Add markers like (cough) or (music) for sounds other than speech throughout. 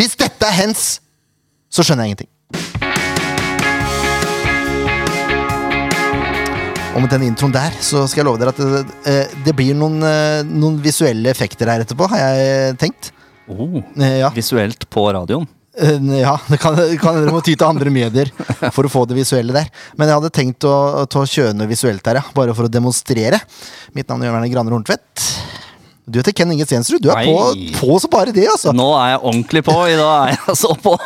Hvis dette er hens, så skjønner jeg ingenting. Og med den introen der, så skal jeg love dere at det, eh, det blir noen, eh, noen visuelle effekter her etterpå, har jeg tenkt. Oh, Eh, Ja, visuelt på radioen. Ja det kan, kan dere må ty til andre medier (laughs) for å få det visuelle der. Men jeg hadde tenkt å, å kjøre noe visuelt her, ja. Bare for å demonstrere. Mitt navn er Jørn Graner Horntvedt. Du heter Ken Inge Stensrud. Du er på, på så bare det, altså. Nå er jeg ordentlig på. I dag er jeg så på.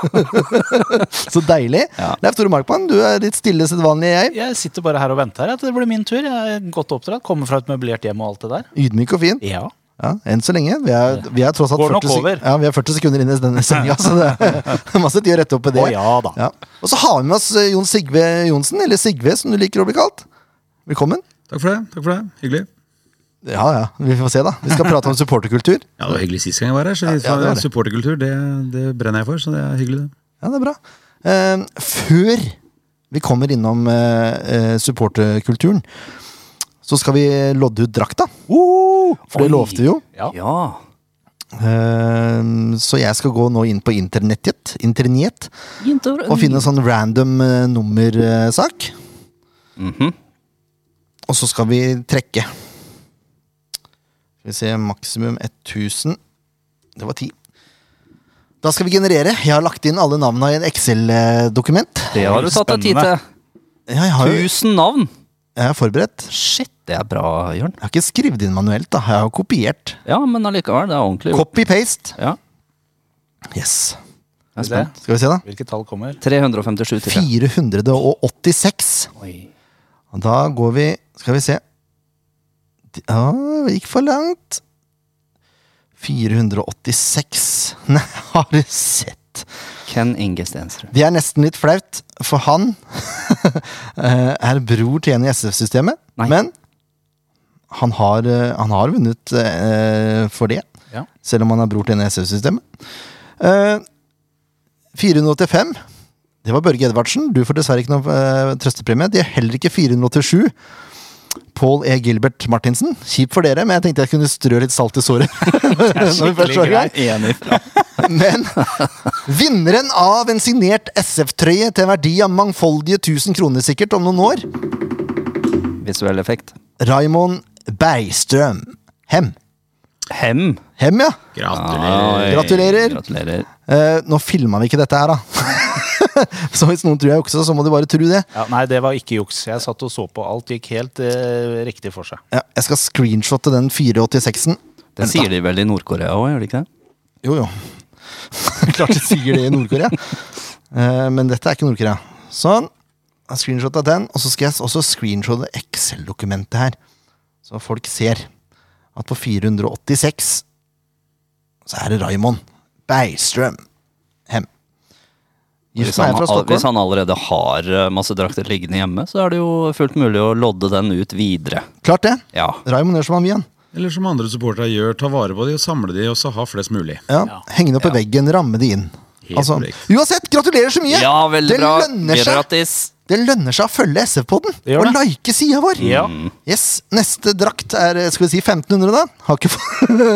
(laughs) Så deilig. Ja. Leif Tore Markmann, du er litt stille sedvanlig, jeg. Jeg sitter bare her og venter at det blir min tur. Jeg er godt oppdratt. Kommer fra et møblert hjem og alt det der. Ydmyk og fin. Ja. Ja, Enn så lenge. Vi er, vi er tross alt 40, sek ja, vi er 40 sekunder inn i denne sendinga, så (laughs) det er masse tid å rette opp i det. Å ja da. Ja. Og så har vi med oss eh, Jon Sigve Johnsen, eller Sigve som du liker å bli kalt. Velkommen. Takk for det. takk for det. Hyggelig. Ja ja, vi får se, da. Vi skal prate om supporterkultur. (laughs) Ja, Det var hyggelig sist gang jeg var her. så Ja, ja, det det. Supporterkultur det, det brenner jeg for, så det er hyggelig. det. Ja, det er bra. Uh, før vi kommer innom eh, supporterkulturen, så skal vi lodde ut drakta. For det lovte vi jo. Ja. Ja. Uh, så jeg skal gå nå inn på internettet, internett og finne en sånn random eh, nummersak. Mhm. Og så skal vi trekke. Skal vi se, maksimum 1000. Det var ti. Da skal vi generere. Jeg har lagt inn alle navnene i en Excel-dokument. Det har du tatt deg tid til. Ja, jeg har jo Tusen navn! jeg er forberedt. Shit, det er bra, Jørn. Jeg har ikke skrevet inn manuelt, da. Jeg har kopiert. Ja, men allikevel, det er ordentlig gjort. Copy-paste. Ja, Yes. jeg er Det. spent. Skal vi se, da. Hvilket tall kommer? 357 til. 486. Oi. Og Da går vi Skal vi se. Ja, det gikk for langt. 486. (laughs) Nei, har du sett? Ken Inge Stensrud. Det er nesten litt flaut, for han (laughs) eh, er bror til en i SF-systemet. Men han har, eh, han har vunnet uh, for det, Ja. selv om han er bror til en i SF-systemet. Uh, 485. Det var Børge Edvardsen. Du får dessverre ikke noe uh, trøstepremie. Det er heller ikke 487. Paul E. Gilbert Martinsen. Kjipt for dere, men jeg tenkte jeg kunne strø litt salt i såret. (laughs) Det er skikkelig. Enig. (laughs) Men vinneren av en signert SF-trøye til en verdi av mangfoldige 1000 kroner sikkert om noen år, Visuell effekt. Raymond Bergstrøm. Hem. Hem. Hem, ja. Gratulerer. Gratulerer. Gratulerer. Uh, nå filma vi ikke dette her, da. (laughs) (laughs) så hvis noen tror jeg juksa, så må de bare tro det. Ja, nei, det var ikke juks. Jeg satt og så på. Alt gikk helt eh, riktig for seg. Ja, jeg skal screenshotte den 486-en. Det sier de vel i Nord-Korea òg, gjør de ikke det? Jo, jo. (laughs) Klart de sier det i Nord-Korea. Eh, men dette er ikke Nord-Korea. Sånn. Jeg screenshotta den, og så skal jeg også screenshotte Excel-dokumentet her. Så folk ser at på 486 så er det Raymond Bergstrøm Hem. Hvis han, hvis han allerede har eh, masse drakter liggende hjemme, så er det jo fullt mulig å lodde den ut videre. Klart det. Ja. Raymond gjør som han vil. Eller som andre supportere gjør, ta vare på de og samle de, og så ha flest mulig. Ja. Ja. Henge det opp i veggen, ramme det inn. Helt Altså, uansett, gratulerer så mye! ja, veldig det bra. lønner seg Grattis. Det lønner seg å følge SF-podden og like sida vår. Ja. Yes, Neste drakt er skal vi si 1500, da. Har ikke, (laughs)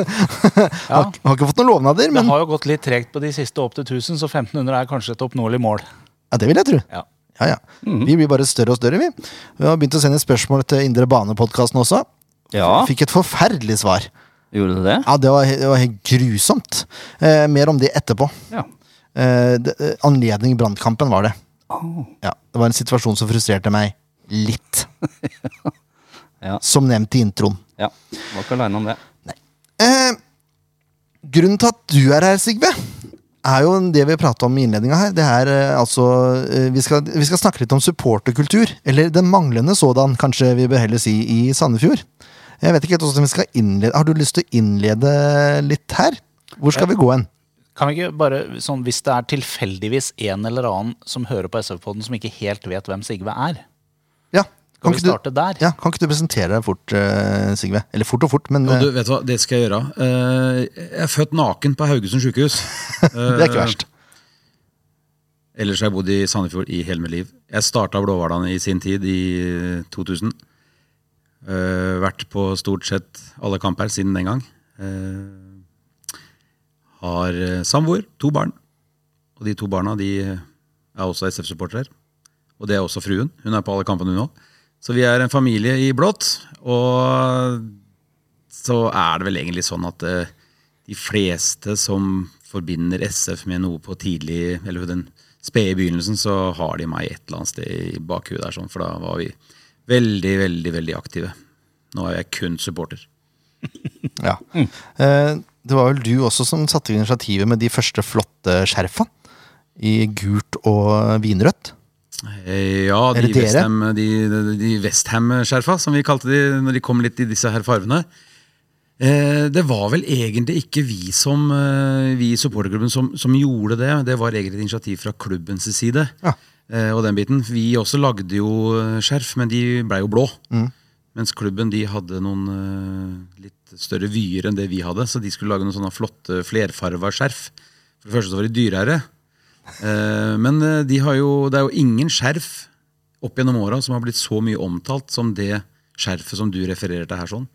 har, har ikke fått noen lovnader, Det har jo gått litt tregt på de siste opp til 1000, så 1500 er kanskje et oppnåelig mål. ja, det vil jeg tro. Ja. Ja, ja. Vi blir bare større og større, vi. Vi har begynt å sende spørsmål til Indre Bane-podkasten også. Ja, Fikk et forferdelig svar. gjorde du det? Ja, Det var, det var helt grusomt. Eh, mer om det etterpå. Ja. Eh, det, eh, anledning brannkampen var det. Åh. Ja, Det var en situasjon som frustrerte meg litt. (laughs) Ja. Som nevnt i introen. ja. Var ikke aleine om det. Eh, grunnen til at du er her, Sigve, er jo det vi prata om i innledninga her. Det er eh, altså eh, vi, skal, vi skal snakke litt om supporterkultur. Eller den manglende sådan, kanskje vi bør heller si, i Sandefjord. Jeg vet ikke helt hvordan vi skal innlede Har du lyst til å innlede litt her? Hvor skal vi gå hen? Kan vi ikke bare, sånn, Hvis det er tilfeldigvis en eller annen som hører på SV-podden som ikke helt vet hvem Sigve er, Ja, kan kan vi starte du, der? ja, kan ikke du presentere deg fort, uh, Sigve? Eller fort og fort, men uh... eh, du, vet du hva, det skal jeg gjøre. Uh, Jeg er født naken på Haugesund sykehus. (laughs) det er ikke verst. Ellers har jeg bodd i Sandefjord i hele mitt liv. Jeg starta Blåhvalene i sin tid, i eh, 2000. Eh, vært på stort sett alle kamper siden den gang. Eh, har eh, samboer, to barn. Og de to barna de er også SF-supportere. Og det er også fruen. Hun er på alle kampene, hun òg. Så vi er en familie i blått. Og så er det vel egentlig sånn at eh, de fleste som forbinder SF med noe på tidlig, eller den spede begynnelsen, så har de meg et eller annet sted i bakhuet der, sånn, for da var vi veldig, veldig, veldig aktive. Nå er jeg kun supporter. (laughs) Ja. Eh, det var vel du også som satte initiativet med de første flotte skjerfa. I gult og vinrødt. Eh, Ja, de det dere? Westham, de, de, Westham-skjerfa, som vi kalte de når de kom litt i disse her farvene. Eh, det var vel egentlig ikke vi som eh, Vi i supporterklubben som, som gjorde det. Det var egentlig et initiativ fra klubbens side. Ja. Eh, og den biten. Vi også lagde jo skjerf, men de blei jo blå. Mens klubben de hadde noen uh, litt større vyer enn det vi hadde. Så de skulle lage noen sånne flotte flerfarva skjerf. For det første så var de dyrere. Uh, men eh, de jo, det er jo ingen skjerf opp gjennom åra som har blitt så mye omtalt som det skjerfet som du refererer til her. sånn.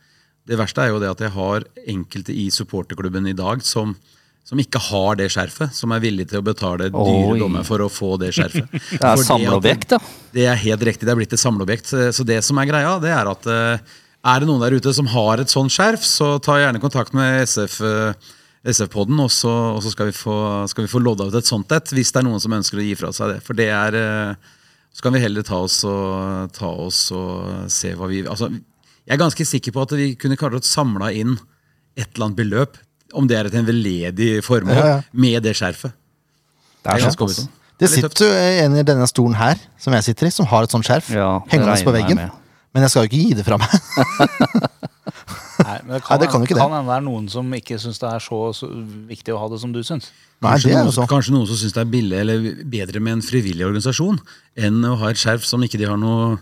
Det verste er jo det at jeg har enkelte i supporterklubben i dag som, som ikke har det skjerfet. Som er villige til å betale dyre dommer for å få det skjerfet. (laughs) Det er at- samleobjekt, da. det er helt riktig, det er blitt et samleobjekt. Så det som er greia, det er at eh, er det noen der ute som har et sånt skjerf, så ta gjerne kontakt med SF, eh, SF-podden, og så, og så skal, vi få, skal vi få lodda ut et sånt et, hvis det er noen som ønsker å gi fra seg det. For det er eh, Så kan vi heller ta oss og, ta oss og se hva vi Altså, jeg er ganske sikker på at vi kunne klart å samla inn et eller annet beløp, om det er et en veldedig formål, Ja, ja. med det skjerfet. Det er ganske. Det er litt sitter jo en i denne stolen her, som jeg sitter i, som har et sånt skjerf Ja, det hengende på veggen. jeg. Men jeg skal jo ikke gi det fra meg. (laughs) Nei, men det Nei, kan, det kan det. kan hende det er noen som ikke syns det er så, så viktig å ha det som du syns. Nei, Kanskje, det er noen, kanskje noen som syns det er billig eller bedre med en frivillig organisasjon enn å ha et skjerf som ikke de har noe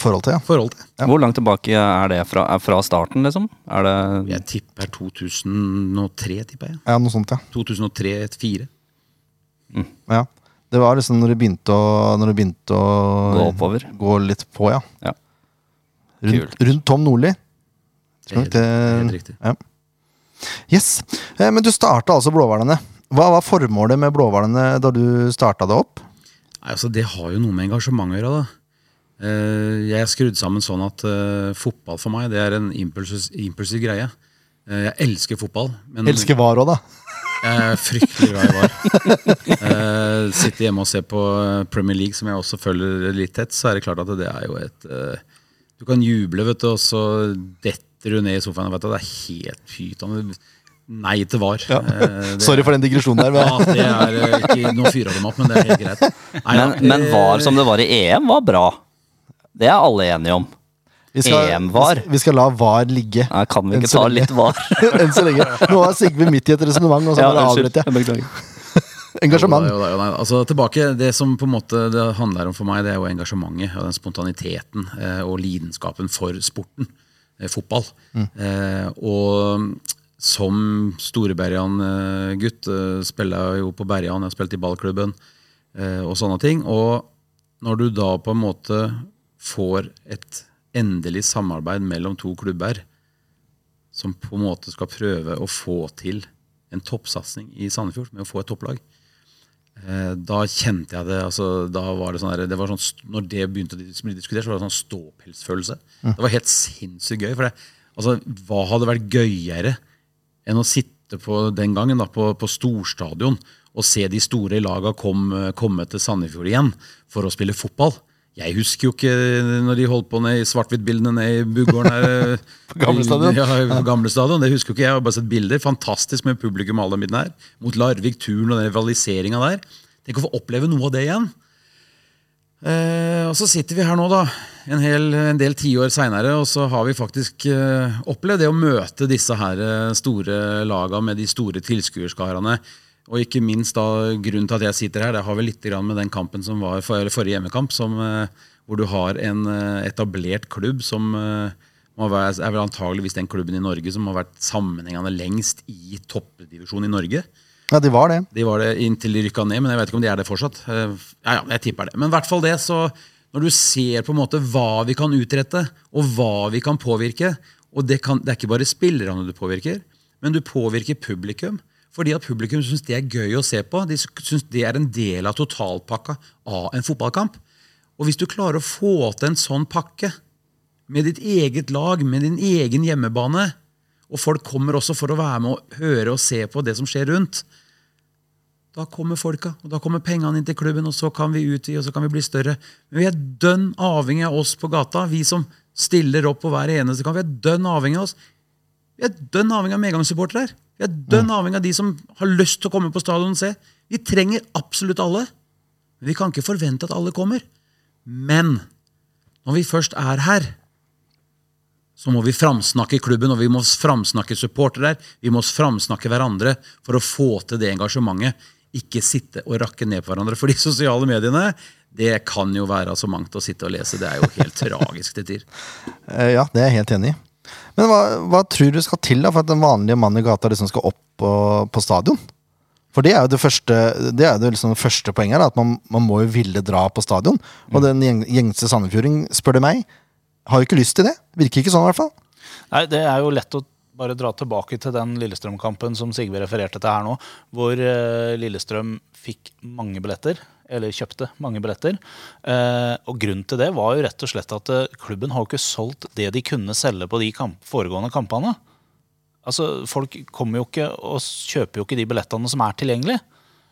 Forhold til, ja. forhold til. Hvor langt tilbake er det fra? Er fra starten, liksom? Er det Jeg tipper 2003, tipper jeg. Ja, noe sånt, ja. 2003-2004. ja. Det var liksom når det begynte å, når det begynte å Gå oppover. Gå litt på, ja. Ja. Rundt, rundt Tom Nordli. Helt- helt riktig. Ja. Yes. Eh, Men du starta altså Blåhvalene. Hva var formålet med Blåhvalene da du starta det opp? Nei, altså Det har jo noe med engasjement å gjøre. da. Eh, Jeg er skrudd sammen sånn at eh, fotball for meg det er en impulsiv, impulsiv greie. Eh, Jeg elsker fotball. Men Elsker VAR òg, da. Jeg er fryktelig glad i VAR. Eh, sitter hjemme og ser på Premier League, som jeg også følger litt tett, så er det klart at det er jo et Du kan juble, vet du, og så detter du ned i sofaen. Vet du, det er helt pyton. Nei til VAR. Ja. det- Sorry for den digresjonen der. Ja, det er ikke Nå fyrer dem opp, men det er helt greit. Nei, men, ja, men VAR som det var i EM, var bra. Det er alle enige om. vi skal, EM-VAR. vi skal la VAR ligge. Nei, kan vi ikke ta lenge. litt VAR? (laughs) Enn så lenge. Nå er Sigve midt i et resonnement, og så bare avbryter jeg. Beklager. (laughs) Engasjement. Jo da, jo da, jo da. Altså, tilbake, Det som på en måte det handler om for meg, det er jo engasjementet og den spontaniteten eh, og lidenskapen for sporten. Eh, fotball. Eh, og som Store-Berjan-gutt eh, spiller jeg jo på Berjan, jeg har spilt i ballklubben eh, og sånne ting. Og når du da på en måte får et endelig samarbeid mellom to klubber som på en måte skal prøve å få til en toppsatsing i Sandefjord med å få et topplag. Eh, Da kjente jeg det altså, da var det sånn der, det var sånn, Når det begynte å bli diskutert, så var det sånn ståpelsfølelse. Det var helt sinnssykt gøy. For det, altså, hva hadde vært gøyere enn å sitte på den gangen da, på, på storstadion og se de store laga kom, komme til Sandefjord igjen for å spille fotball? Jeg husker jo ikke når de holdt på ned i svart-hvitt-bildene ned i Bugården her. (laughs) På gamle stadion? Ja, på gamle stadion. Det husker jo ikke jeg. Har bare sett bilder. Fantastisk med publikum alle midten her. Mot Larvik, Turn og den rivaliseringa der. Tenk å få oppleve noe av det igjen. Eh, og så sitter vi her nå, da, en, hel, en del tiår seinere, og så har vi faktisk eh, opplevd det å møte disse her eh, store laga med de store tilskuerskarene. Og ikke minst da, grunnen til at jeg sitter her, det har vel litt med den kampen som var for, forrige hjemmekamp, som, eh, hvor du har en eh, etablert klubb som eh, være, er vel antageligvis den klubben i Norge som har vært sammenhengende lengst i toppdivisjon i Norge. Ja, de var det. De var det inntil de rykka ned, men jeg vet ikke om de er det fortsatt. Ja, ja, jeg tipper det. Men i hvert fall det, så når du ser på en måte hva vi kan utrette, og hva vi kan påvirke Og det, kan, det er ikke bare spillerne du påvirker, men du påvirker publikum. Fordi at publikum syns det er gøy å se på. De syns det er en del av totalpakka av en fotballkamp. Og hvis du klarer å få til en sånn pakke med ditt eget lag, med din egen hjemmebane, og folk kommer også for å være med og høre og se på det som skjer rundt, da kommer folka, og da kommer pengene inn til klubben, og så kan vi utvide og så kan vi bli større. Men vi er dønn avhengig av oss på gata, vi som stiller opp på hver eneste kamp. Vi er dønn avhengig av oss. Vi er dønn avhengig av medgangssupportere her. Vi er dønn avhengig av de som har lyst til å komme på stadion og se. Vi trenger absolutt alle. Men vi kan ikke forvente at alle kommer. Men når vi først er her, så må vi framsnakke klubben, og vi må framsnakke supportere. Vi må framsnakke hverandre for å få til det engasjementet. Ikke sitte og rakke ned på hverandre. For de (laughs) sosiale mediene det kan jo være så mangt å sitte og lese. Det er jo helt (laughs) tragisk til tider. Eh, Ja, det er jeg helt enig i. Men hva, hva tror du skal til da for at den vanlige mann i gata liksom skal opp på, på stadion? For det er jo det første, det er jo liksom det første poenget her, at man, man må jo ville dra på stadion. Og den gjeng, gjengse sandefjording, spør du meg, har jo ikke lyst til det. Virker ikke sånn i hvert fall. Nei, Det er jo lett å bare dra tilbake til den Lillestrøm-kampen som Sigve refererte til her nå, hvor eh, Lillestrøm fikk mange billetter, eller kjøpte mange billetter. Eh, og grunnen til det var jo rett og slett at eh, klubben har jo ikke solgt det de kunne selge på de kamp foregående kampene. Altså, Folk kommer jo ikke og kjøper jo ikke de billettene som er tilgjengelige.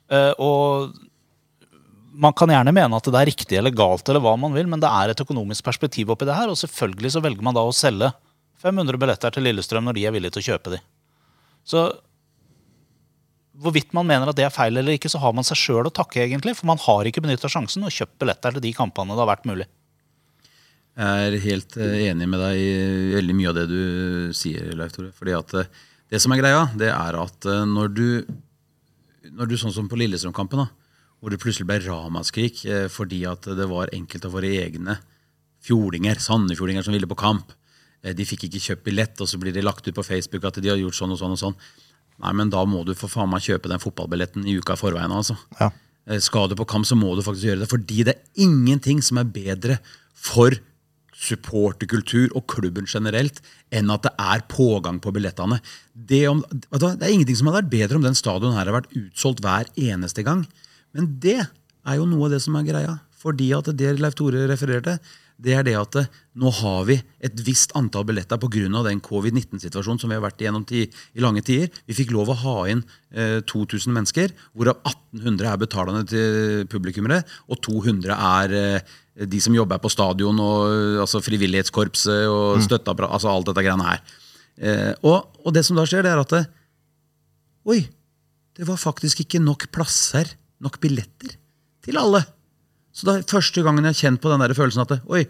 Eh, og man kan gjerne mene at det er riktig eller galt, eller hva man vil, men det er et økonomisk perspektiv oppi det her. Og selvfølgelig så velger man da å selge 500 billetter til Lillestrøm når de er villige til å kjøpe de. Så hvorvidt man mener at det er feil eller ikke, så har man seg sjøl å takke, egentlig. For man har ikke benytta sjansen og kjøpt billetter til de kampene det har vært mulig. Jeg er helt eh, enig med deg i veldig mye av det du sier, Leif Tore. Fordi at eh, det som er greia, det er at eh, når du, når du sånn som på Lillestrøm-kampen, hvor det plutselig ble ramaskrik fordi at det var enkelte av våre egne fjordinger, sandefjordinger som ville på kamp. De fikk ikke kjøpt billett, og så blir det lagt ut på Facebook at de har gjort sånn og sånn og sånn. Nei, men da må du for faen meg kjøpe den fotballbilletten i uka i forveien. altså. Ja. Eh, Skal du på kamp, så må du faktisk gjøre det. Fordi det er ingenting som er bedre for supporterkultur og klubben generelt enn at det er pågang på billettene. Det, om, det er ingenting som hadde vært bedre om den stadion her har vært utsolgt hver eneste gang. Men det er jo noe av det som er greia. Fordi at det Leif Tore refererte, det er det at eh, nå har vi et visst antall billetter pga. den covid-19-situasjonen som vi har vært igjennom i lange tider. Vi fikk lov å ha inn eh, 2000 mennesker, hvorav 1800 er betalende til publikummere, og 200 er eh, de som jobber på stadion, og, eh, altså frivillighetskorpset og støtteapparat, altså alt dette greiene her. Eh, og, og det som da skjer, det er at det, Oi, det var faktisk ikke nok plasser, nok billetter, til alle. Så det er første gangen jeg har kjent på den der følelsen at oi,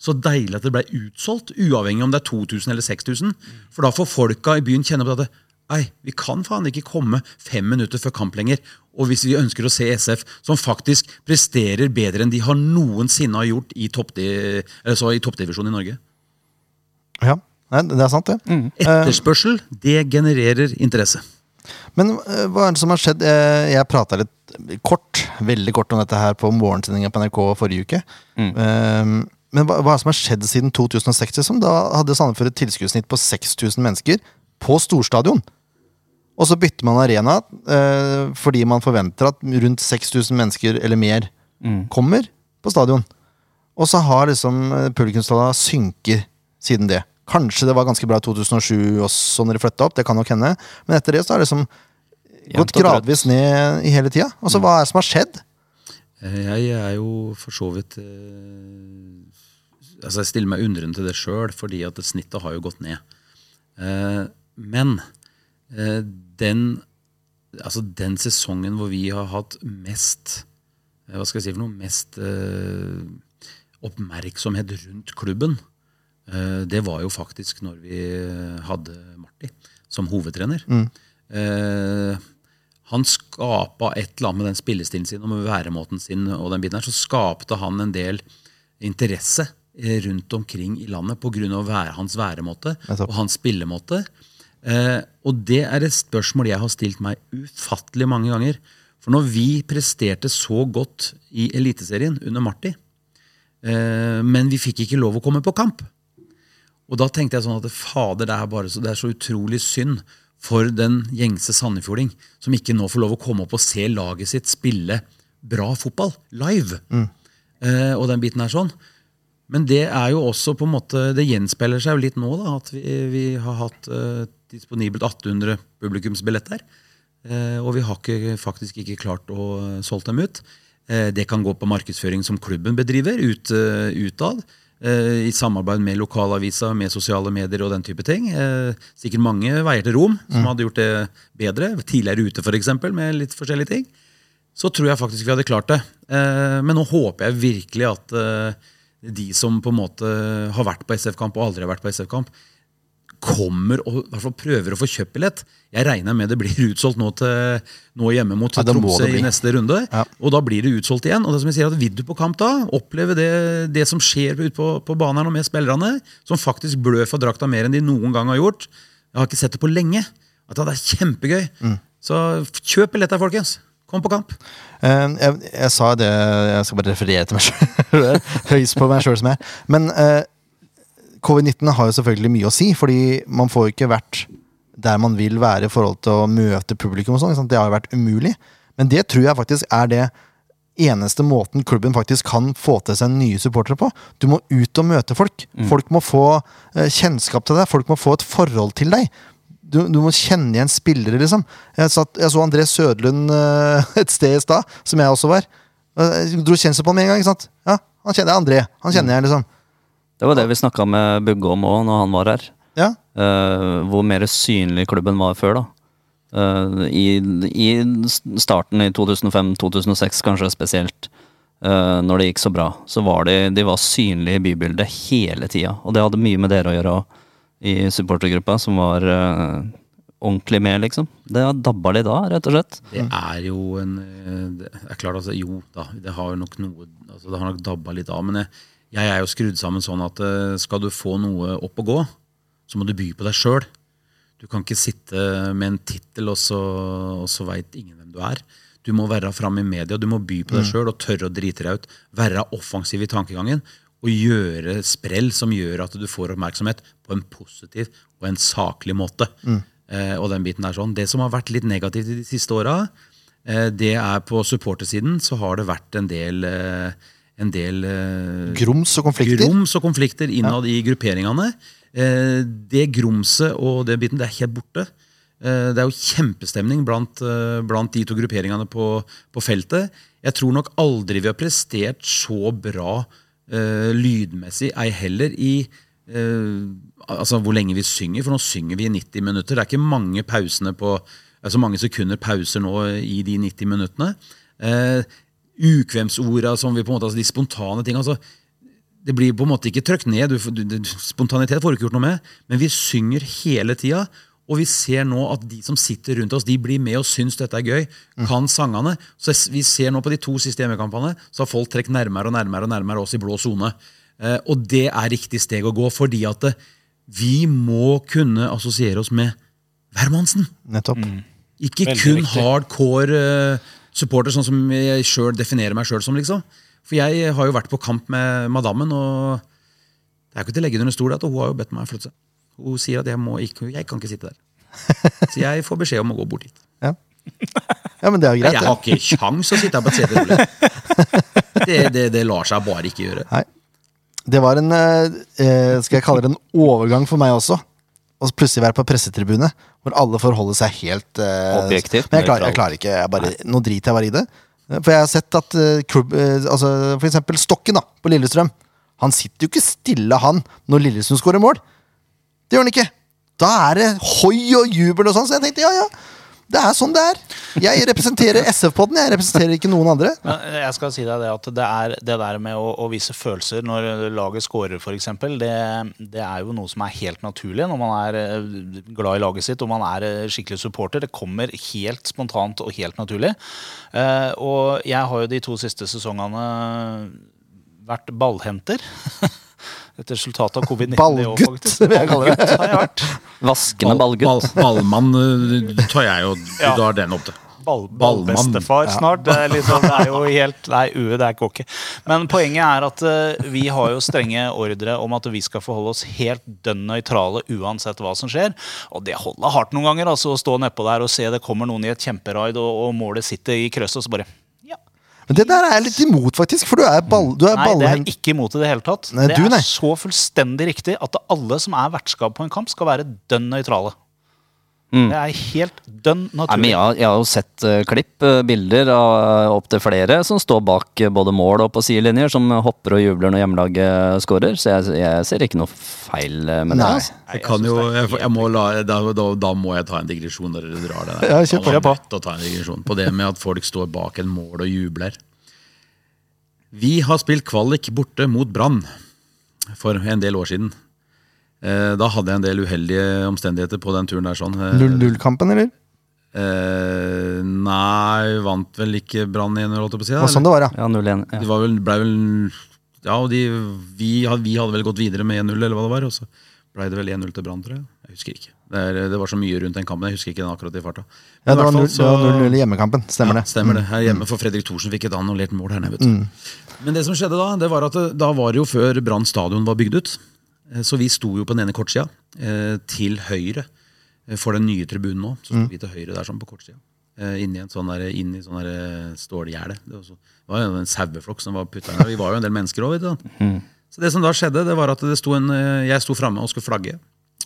så deilig at det ble utsolgt, uavhengig om det er 2000 eller 6000. For da får folka i byen kjenne på at Nei, vi kan faen ikke komme fem minutter før kamp lenger. Og hvis vi ønsker å se SF, som faktisk presterer bedre enn de har noensinne har gjort i i toppdivisjonen i Norge. Ja, det er sant, det. Etterspørsel, det genererer interesse. Men eh, hva er det som har skjedd? Eh, Jeg prata litt kort, veldig kort om dette her på morgensendinga på NRK forrige uke. Eh, Men hva, hva er det som har skjedd siden 2060? Som da hadde Sandefjord et tilskuddssnitt på 6000 mennesker på storstadion. Og så bytter man arena eh, fordi man forventer at rundt 6000 mennesker eller mer kommer på stadion. Og så har liksom publikumstallet synket siden det. Kanskje det var ganske bra i 2007 også når de flytta opp, det kan nok hende. Men etter det så har det liksom gått gradvis ned i hele tida. Altså, hva er det som har skjedd? Eh, Jeg er jo for så vidt eh, Altså Jeg stiller meg undrende til det sjøl, fordi at snittet har jo gått ned. Eh, men eh, den, altså den sesongen hvor vi har hatt mest eh, Hva skal jeg si for noe? Mest eh, oppmerksomhet rundt klubben, det var jo faktisk når vi hadde Marti som hovedtrener. Eh, han skapa et eller annet med den spillestilen sin og med væremåten sin, og den biten her, så skapte han en del interesse eh, rundt omkring i landet pga. Være, hans væremåte og hans spillemåte. Eh, og det er et spørsmål jeg har stilt meg ufattelig mange ganger. For når vi presterte så godt i Eliteserien under Marti, eh, men vi fikk ikke lov å komme på kamp, og da tenkte jeg sånn at fader, det er, bare så, det er så utrolig synd. for den gjengse sandefjording som ikke nå får lov å komme opp og se laget sitt spille bra fotball live. Eh, og den biten er sånn. Men det er jo også på en måte, det gjenspeiler seg jo litt nå da, at vi, vi har hatt eh, disponibelt 1800 publikumsbilletter. Eh, og vi har ikke, faktisk ikke klart å eh, solgt dem ut. Eh, det kan gå på markedsføring som klubben bedriver ut, eh, utad. Eh, I samarbeid med lokalavisa, med sosiale medier og den type ting. Eh, sikkert mange veier til Rom som hadde gjort det bedre. Tidligere ute, f.eks., med litt forskjellige ting. Så tror jeg faktisk vi hadde klart det. Eh, men nå håper jeg virkelig at de som på en måte har vært på SF-kamp og aldri har vært på SF-kamp, kommer og hvert fall prøver å få kjøpt billett. Jeg regner med det blir (laughs) utsolgt nå, til, nå hjemme mot Ja, Tromsø i neste runde. Ja. Og da blir det utsolgt igjen. Og det som jeg sier at Vil du på kamp da, oppleve det, det som skjer ute på, på banen her med spillerne, som faktisk blør for drakta mer enn de noen gang har gjort. Jeg har ikke sett det på lenge. At det er kjempegøy. Mm. Så kjøp billetter, folkens. Kom på kamp. Eh, jeg, jeg sa det Jeg skal bare referere til meg (laughs) sjøl. Høyst på meg sjøl som jeg er. Men eh, covid-19 har jo selvfølgelig mye å si, fordi man får jo ikke vært der man vil være i forhold til å møte publikum. og sånn. Det har jo vært umulig. Men det tror jeg faktisk er det eneste måten klubben faktisk kan få til seg nye supportere på. Du må ut og møte folk. Folk må få eh, kjennskap til deg. Folk må få et forhold til deg. Du, du må kjenne igjen spillere, liksom. Jeg, satt, jeg så André Sødlund eh, (laughs) et sted i stad, som jeg også var. Eh, Jeg dro kjensel på ham med en gang. ikke sant? Ja, han kjenner jeg André. Han kjenner jeg, liksom. Det var det vi snakka med Bugge om òg, når han var her. Ja, Uh, hvor mer synlig klubben var før, da. Uh, i, I starten i 2005-2006 kanskje spesielt, uh, når det gikk så bra, så var de, de var synlige i bybildet hele tida. Og det hadde mye med dere å gjøre òg, i supportergruppa, som var ordentlig med, liksom. Det har dabba litt av, rett og slett. Det er jo en Det er klart altså, Jo da, det har nok noe altså, Det har nok dabba litt av. Men jeg, jeg er jo skrudd sammen sånn at eh, skal du få noe opp og gå, så må du by på deg sjøl. Du kan ikke sitte med en tittel, og så, og så veit ingen hvem du er. Du må være framme i media, du må by på deg sjøl og tørre å drite deg ut. Være offensiv i tankegangen og gjøre sprell som gjør at du får oppmerksomhet på en positiv og en saklig måte. Eh, og den biten er sånn. Det som har vært litt negativt de siste åra, eh, det er på supportersiden så har det vært en del, eh, en del eh, Grums og konflikter. grums og konflikter innad i grupperingene. Eh, det grumset og det biten, det er helt borte. Eh, det er jo kjempestemning blant, eh, blant de to grupperingene på, på feltet. Jeg tror nok aldri vi har prestert så bra eh, lydmessig, ei heller i eh, altså hvor lenge vi synger, for nå synger vi i 90 minutter. Det er ikke mange pausene på altså mange sekunder pauser nå i de 90 minuttene. Eh, ukvemsorda som vi på en måte, altså de spontane ting. altså det blir på en måte ikke trøkt ned. Du, du, du, spontanitet får du ikke gjort noe med. Men vi synger hele tida. Og vi ser nå at de som sitter rundt oss, de blir med og syns dette er gøy. Kan sangene. Så vi ser nå på de to siste hjemmekampene, så har folk trukket nærmere og nærmere og nærmere oss i blå sone. Eh, og det er riktig steg å gå, fordi at det, vi må kunne assosiere oss med hvermannsen. Nettopp. Ikke Veldig kun riktig. hardcore eh, supporter, sånn som jeg selv definerer meg sjøl som. liksom. For jeg har jo vært på kamp med madammen, og det er ikke til å legge under stol at hun har jo bedt meg flytte seg. Hun sier at jeg, må ikke, jeg kan ikke sitte der. Så jeg får beskjed om å gå bort dit. (laughs) Ja. ja, men det er jo greit. Jeg har ikke kjangs å sitte her på et sete rolig. (laughs) Det, det, det lar seg bare ikke gjøre. Nei. Det var en eh, eh, Skal jeg kalle det en overgang for meg også. Og så plutselig være på pressetribune hvor alle forholder seg helt uh, Objektivt, Men jeg klarer, jeg klarer ikke. Jeg bare, nå driter jeg bare i det. For jeg har sett at uh, altså For eksempel Stokken da, på Lillestrøm. Han sitter jo ikke stille, han, når Lillestrøm skårer mål. Det gjør han ikke. Da er det hoi og jubel og sånn. Så jeg tenkte ja, ja. Det er sånn det er. Jeg representerer SF-podden, jeg representerer ikke noen andre. Men jeg skal si deg det at det, er, det der med å, å vise følelser når laget scorer, f.eks., det, det er jo noe som er helt naturlig når man er eh, glad i laget sitt og man er eh, skikkelig supporter. Det kommer helt spontant og helt naturlig. Eh, og jeg har jo de to siste sesongene vært ballhenter. (laughs) Et resultat av covid-19. det også, Ballgutt, vil jeg kalle det. Har jeg vært. Vaskende ballgutt. Ball, ballmann eh, tar jeg jo, du Ja. drar den opp til. ball, ballbestefar snart. Det er, liksom, det er jo helt Nei, UE, det er ikke. Men poenget er at uh, vi har jo strenge ordre om at vi skal forholde oss helt dønn nøytrale uansett hva som skjer. Og det holder hardt noen ganger, altså å stå nedpå der og se det kommer noen i et kjemperaid, og, og målet sitter i krøsset, og så bare. Men det der er jeg litt imot, faktisk, for du er, ball, du er Nei, det er ikke imot i det hele tatt. Nei, det du, er så fullstendig riktig at alle som er vertskap på en kamp, skal være dønn nøytrale. Det er helt dønn Nei, men jeg, har- jeg har jo sett uh, klipp, uh, bilder av opptil flere som står bak eh, både mål og på sidelinjer, som hopper og jubler når hjemmelaget scorer. Så jeg, jeg ser ikke noe feil eh, med det. Nei. Altså. Jeg kan jo, jeg, jeg må la, da, da, da må jeg ta en digresjon når dere drar det der. Ja, kjør på. Jeg å ta en digresjon på det med at folk står bak en mål og jubler. Vi har spilt kvalik borte mot Brann for en del år siden. Eh, Da hadde jeg en del uheldige omstendigheter på den turen der. sånn. Eh, 0-0-kampen, eller? Eh, nei, vant vel ikke Brann 1-0, holdt jeg på å si. Det var sånn det var, ja. Ja, 0-1. De var vel, ble vel Ja, og de, vi, had- vi hadde vel gått videre med 1-0, eller hva det var. Og så ble det vel 1-0 til Brann, tror jeg. Jeg husker ikke. Det, er, det var så mye rundt den kampen. Jeg husker ikke den akkurat i farta. Ja, det var 0 fall så- 0-0 i hjemmekampen. Stemmer ja, det. Stemmer det. Her hjemme for Fredrik Thorsen fikk et annullert mål her nede. vet du. Men det som skjedde da, det var at det, da var det jo før Brann stadion var bygd ut. Eh, Så vi sto jo på den ene kortsida, eh, til høyre eh, for den nye tribunen nå. Så sto vi til høyre der sånn på kortsida. Inni inn en sånn der, inn i sånn der stålgjerde. Det var det var jo en saueflokk som var putta inn der. Vi var jo en del mennesker òg, du. Så det som da skjedde, det var at det sto en, jeg sto framme og skulle flagge.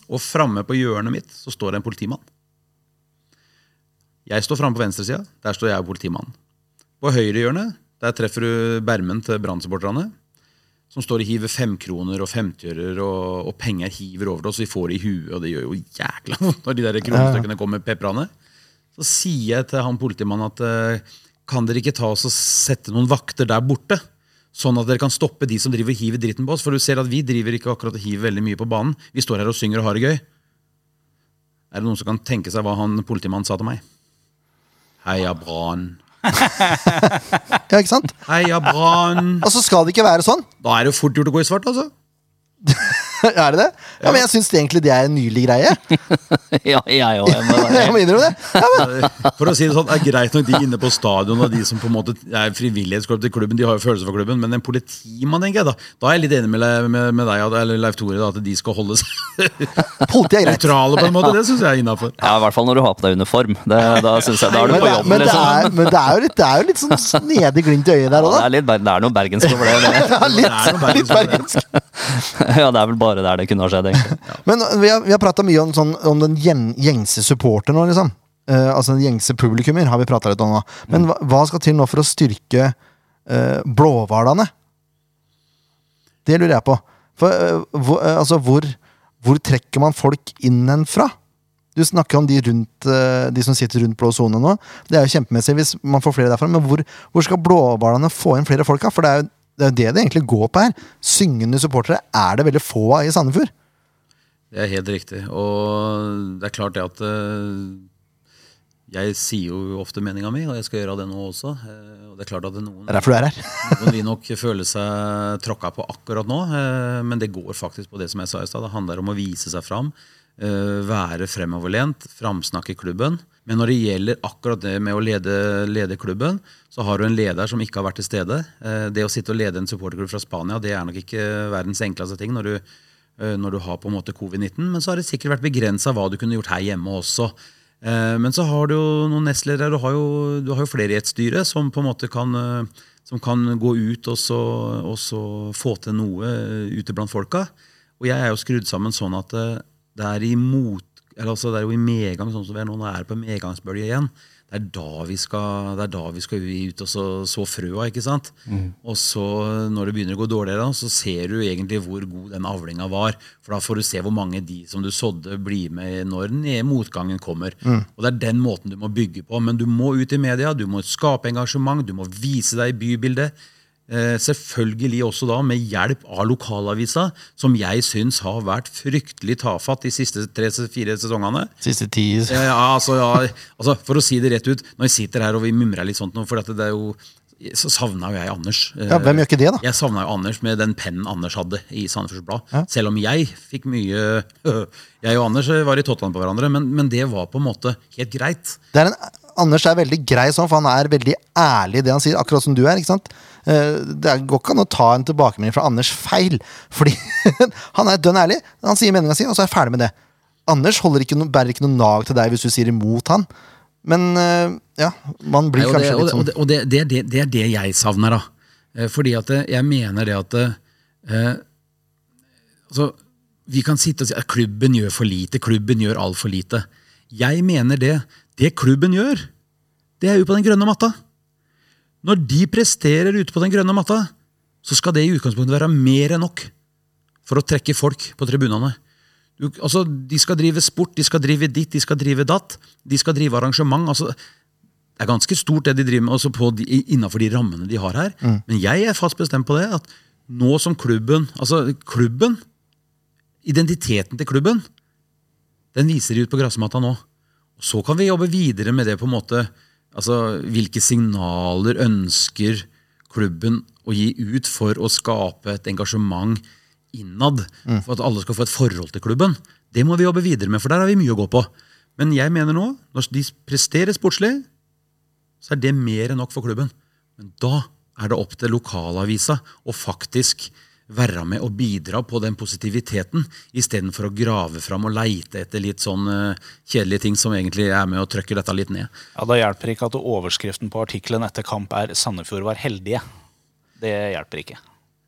Og framme på hjørnet mitt så står det en politimann. Jeg står framme på venstresida. Der står jeg og politimannen. På høyre hjørne der treffer du bermen til Brann-supporterne. Som står og hiver femkroner og femtiører, og, og penger hiver over oss. Vi får det i huet, og det gjør jo jækla vondt når de der kronestykkene kommer peprende. Så sier jeg til han politimannen at eh, kan dere ikke ta oss og sette noen vakter der borte? Sånn at dere kan stoppe de som driver og hiver dritten på oss. For du ser at vi driver ikke akkurat og hiver veldig mye på banen. Vi står her og synger og har det gøy. Er det noen som kan tenke seg hva han politimannen sa til meg? Heia Brann. (laughs) Ja, ikke sant? Heia Brann. Og så skal det ikke være sånn. Da er det fort gjort å gå i svart, altså. (laughs) er det det? Ja, men jeg syns egentlig det er en nylig greie. (laughs) ja, jeg òg. Jeg må (laughs) innrømme det. Ja, men, For å si det sånn, det er greit nok de inne på stadion og de som på en måte er frivillighetsklubb til klubben, de har jo følelser for klubben, men en politimann, tenker jeg da Da er jeg litt enig med, med, med deg eller Leif Tore, da, at de skal holde seg er nøytrale på en måte. Det syns jeg er innafor. Ja, I hvert fall når du har på deg uniform. Det, da synes jeg, da er du på det, men, det liksom. er, men det er jo litt, det er jo litt sånn snedig glimt i øyet der Ja, òg, det, da. er litt, det er noe bergensk over det. det. Ja, Det litt, litt bergensk. Ja, det er vel bare der det kunne ha skjedd. (laughs) Men vi har, vi har prata mye om, sånn, om den gjen, gjengse supporteren nå, liksom. Uh, altså den gjengse publikummer har vi prata litt om nå. Men hva, hva skal til nå for å styrke uh, blåhvalene? Det lurer jeg på. For, uh, hvor, uh, altså, hvor, hvor trekker man folk inn en fra? Du snakker om de, rundt, eh, de som sitter rundt blå sone nå. Det er jo kjempemessig hvis man får flere derfra. Men hvor, hvor skal blåhvalene få inn flere folk? Da? For det er jo det er jo det det egentlig går på her. Syngende supportere er det veldig få av i Sandefjord. Det er helt riktig. Og det er klart det at eh, jeg sier jo ofte meninga mi, og jeg skal gjøre det nå også. Eh, Og det er klart at noen, er er (laughs) noen vil nok føle seg tråkka på akkurat nå, eh, men det går faktisk på det som jeg sa i stad. Det handler om å vise seg fram, være fremoverlent, framsnakke klubben. Men når det gjelder akkurat det med å lede, lede klubben, så har du en leder som ikke har vært til stede. Eh, Det å sitte og lede en supporterklubb fra Spania, det er nok ikke verdens enkleste ting når du, eh, når du har på en måte covid-19. Men så har det sikkert vært begrensa hva du kunne gjort her hjemme også. Eh, Men så har du jo noen nestledere, du har jo, du har jo flere i et styre som på en måte kan, eh, som kan gå ut og så, og så få til noe eh, ute blant folka. Og jeg er jo skrudd sammen sånn at eh, det er i mot, eller altså det er jo i medgang, sånn som vi er nå, nå er det på medgangsbølge igjen. Det er da vi skal, det er da vi skal ut og så, så frøa, ikke sant? Og så når det begynner å gå dårligere, så ser du egentlig hvor god den avlinga var. For da får du se hvor mange de som du sådde, blir med når motgangen kommer. Og det er den måten du må bygge på. Men du må ut i media, du må skape engasjement, du må vise deg i bybildet. Eh, selvfølgelig også da med hjelp av lokalavisa, som jeg syns har vært fryktelig tafatt de siste tre-fire sesongene. Siste ti Ja, ja, altså, ja, altså, for å si det rett ut, når jeg sitter her og vi mimrer litt sånt nå, for det er jo så savna jo jeg Anders. Ja, Hvem gjør ikke det, da? Jeg savna jo Anders med den pennen Anders hadde i Sandefjords Blad. Selv om jeg fikk mye (laughs) Jeg og Anders var i tottene på hverandre, men, men det var på en måte helt greit. Det er en, Anders er veldig grei sånn, for han er veldig ærlig i det han sier, akkurat som du er. ikke sant? Eh, Det går ikke an å ta en tilbakemelding fra Anders feil, fordi (laughs) han er dønn ærlig. Han sier meninga si, og så er jeg ferdig med det. Anders ikke no, bærer ikke noe nag til deg hvis du sier imot han. Men eh, ja, man blir Nei, kanskje det, litt sånn og, det, og det, det, er det, er det jeg savner, da. Eh, Fordi at jeg mener det at eh, altså, Vi kan sitte og si at klubben gjør for lite, klubben gjør altfor lite. Jeg mener det. Det klubben gjør, det er jo på den grønne matta. Når de presterer ute på den grønne matta, så skal det i utgangspunktet være mer enn nok for å trekke folk på tribunene. Du, altså, de skal drive sport, de skal drive ditt, de skal drive datt. De skal drive arrangement. altså det er ganske stort det de driver med altså på de, innenfor de rammene de har her. Men jeg er fast bestemt på det. at nå som klubben Altså, klubben Identiteten til klubben, den viser de ut på gressmatta nå. Så kan vi jobbe videre med det på en måte Altså, hvilke signaler ønsker klubben å gi ut for å skape et engasjement innad? For at alle skal få et forhold til klubben. Det må vi jobbe videre med, for der har vi mye å gå på. Men jeg mener nå, når de presterer sportslig, så er det mer enn nok for klubben. Men da er det opp til lokalavisa å faktisk være med og bidra på den positiviteten, istedenfor å grave fram og leite etter litt sånn eh, kjedelige ting som egentlig er med og trykker dette litt ned. Ja, Da hjelper ikke at overskriften på artikkelen etter kamp er 'Sandefjord var heldige'. Det hjelper ikke.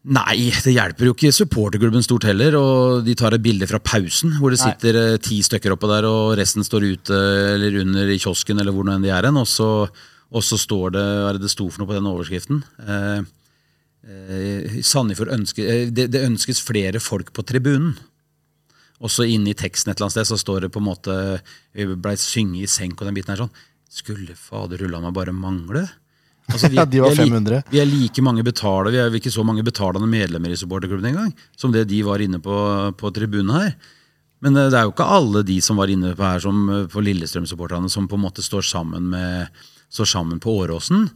Nei, det hjelper jo ikke supporterklubben stort heller. og De tar et bilde fra pausen, hvor det sitter eh, ti stykker oppå der, og resten står ute eller under i kiosken, eller hvor nå enn de er hen. Og så, og så står det Hva er det det sto for noe på den overskriften? Eh, Sandefjord ønsker, eh, det, det ønskes flere folk på tribunen. Også inne i teksten et eller annet sted så står det på en måte Vi blei synge i senk og den biten her sånn. Skulle fader rulla meg bare mangle? Altså, (laughs) Ja, de var vi er like, 500. Vi er like mange betaler, vi er ikke så mange betalende medlemmer i supporterklubben engang, som det de var inne på, på tribunen her. Men eh, det er jo ikke alle de som var inne på her som eh, på Lillestrøm-supporterne som på en måte står sammen, med, står sammen på Åråsen.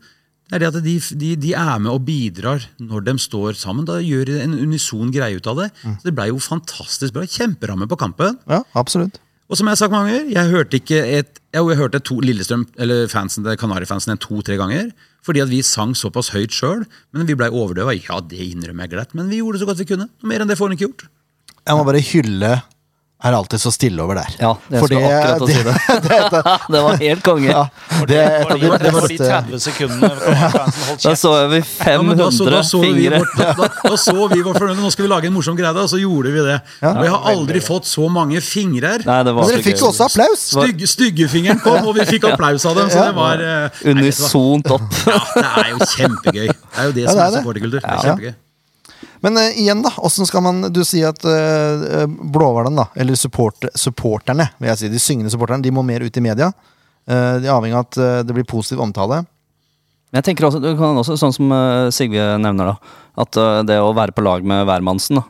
Det er det at de, de, de er med og bidrar når de står sammen. Da gjør de en unison greie ut av det. Så det ble jo fantastisk bra. Kjemperamme på kampen. Ja, absolutt. Og som jeg har sagt mange ganger, jeg hørte ikke et, jeg, jeg hørte to Lillestrøm, eller fansen, Kanari-fansen to-tre ganger. Fordi at vi sang såpass høyt sjøl. Men vi blei overdøva. Ja, det innrømmer jeg glatt. Men vi gjorde så godt vi kunne. Mer enn det får en ikke gjort. Jeg må bare hylle er alltid så stille over der. Ja, jeg Fordi, skulle akkurat å si det. (laughs) (laughs) det var helt konge. Ja, det et de Det var, det var de 30 sekundene Da så vi Ja, da, så, 500 da, så vi fingre. vårt, da, da, da så vi vår fornøyde. Nå skal vi lage en morsom greie, og så gjorde vi det. Og jeg har aldri fått så mange fingre. Nei, det var Men dere fikk jo også applaus! Stygge, Styggefingeren kom, og vi fikk applaus av dem. Så det var eh, du hva? Unisont opp. Ja, det er jo kjempegøy. Det er jo det Ja, som det er er det. supporterkultur. Det er kjempegøy. Men uh, igjen, da. Hvordan skal man Du sier at uh, Blåhvalen, da, eller support, supporterne, vil jeg si, de syngende supporterne, de må mer ut i media. Uh, de er avhengig av at det blir positiv omtale. Men jeg tenker også, du kan også sånn som Sigve nevner, da. At det å være på lag med hvermannsen, da.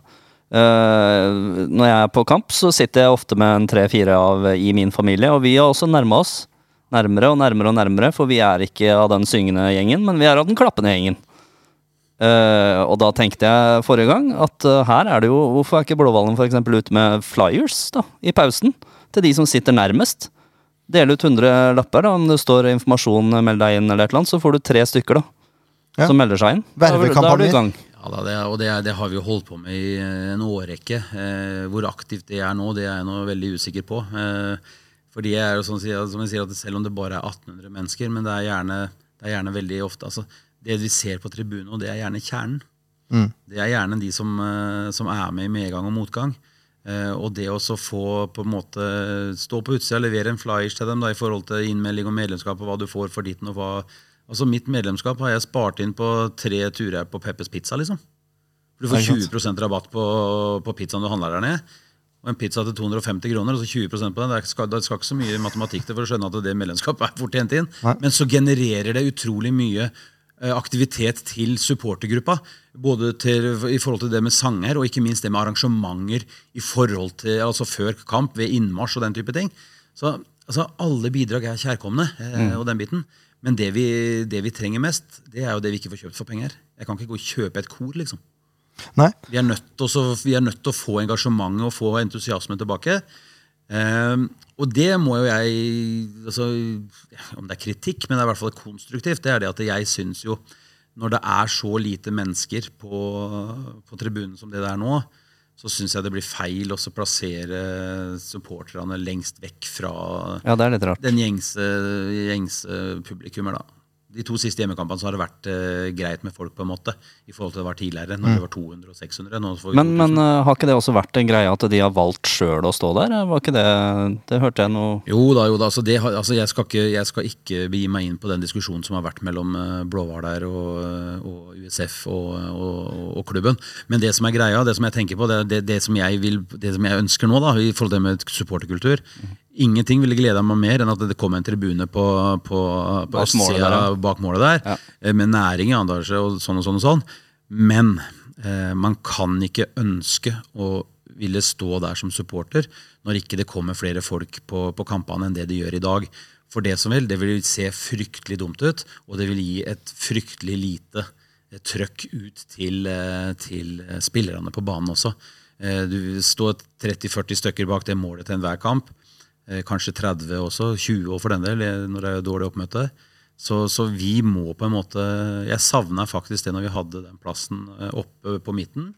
Uh, når jeg er på kamp, så sitter jeg ofte med en tre-fire av i min familie, og vi har også nærma oss. Nærmere og nærmere og nærmere, for vi er ikke av den syngende gjengen, men vi er av den klappende gjengen. Eh, og da tenkte jeg forrige gang at uh, her er det jo Hvorfor er ikke Blåhvalen for eksempel ute med flyers da, i pausen? Til de som sitter nærmest. Dele ut 100 lapper. da, Om det står informasjon, meld deg inn, eller et eller annet, så får du tre stykker da, Ja. som melder seg inn. Er er Vervekampanjer. Ja, da, det, og det, det har vi jo holdt på med i eh, en årrekke. Eh, hvor aktivt det er nå, det er jeg nå veldig usikker på. Eh, fordi jeg er jo sånn, som jeg sier, at Selv om det bare er 1800 mennesker, men det er gjerne, det er gjerne veldig ofte altså, Det vi ser på tribunen, og det er gjerne kjernen. Det er gjerne de som, eh, som er med i medgang og motgang. Eh, og det å få på en måte stå på utsida og levere en flyers til dem da, i forhold til innmelding og medlemskap og hva du får for ditten og hva Altså Mitt medlemskap har jeg spart inn på tre turer på Peppers Pizza. liksom. Du får 20% rabatt på, på pizzaen du handler der nede. Og en pizza til 250 kroner, og så 20% på den. Det skal, det skal ikke så mye matematikk til for å skjønne at det medlemskapet er fort tjent inn. Nei. Men så genererer det utrolig mye aktivitet til supportergruppa. Både til, i forhold til det med sanger, og ikke minst det med arrangementer i forhold til, altså før kamp, ved innmarsj og den type ting. Så altså, alle bidrag er kjærkomne, Mm. og den biten. Men det vi, det vi trenger mest, det er jo det vi ikke får kjøpt for penger. Jeg kan ikke gå og kjøpe et kor, liksom. Vi er å, vi er nødt til å få engasjementet og få entusiasmen tilbake. Ehm, og det må jo jeg altså, Om det er kritikk, men det er i hvert fall konstruktivt, det er det at jeg syns jo når det er så lite mennesker på, på tribunen som det det er nå, så syns jeg det blir feil å plassere supporterne lengst vekk fra Ja, det er litt rart. den gjengse, gjengse publikummer. da. De to siste hjemmekampene så har det vært uh, greit med folk, på en måte, i forhold til det var tidligere, når det var 200 og 600. Nå får vi Men, men uh, har ikke det også vært en greie at de har valgt sjøl å stå der? Var ikke det Det hørte jeg noe Jo da, jo da. Altså det, altså jeg, skal ikke, jeg skal ikke begi meg inn på den diskusjonen som har vært mellom uh, der og, eh, og USF og, og, og klubben. Men det som er greia, det som jeg tenker på, det, det, det, som, jeg vil, det som jeg ønsker nå, da, i forhold til det med supporterkultur Ingenting ville gleda meg mer enn at det kom en tribune på, på, på Bak målet der, ja. bak målet der, Ja. eh, med næring i andre og sånn og sånn og sånn. Men eh, man kan ikke ønske å ville stå der som supporter når ikke det kommer flere folk på, på kampene enn det det gjør i dag. For det som vil, det vil se fryktelig dumt ut, og det vil gi et fryktelig lite eh, trøkk ut til, eh, til spillerne på banen også. Du står 30-40 stykker bak det målet til enhver kamp. Eh, Kanskje 30 også, 20 år for den del, eh, når det er dårlig oppmøte. Så, så vi må på en måte Jeg savna faktisk det når vi hadde den plassen eh, oppe på midten,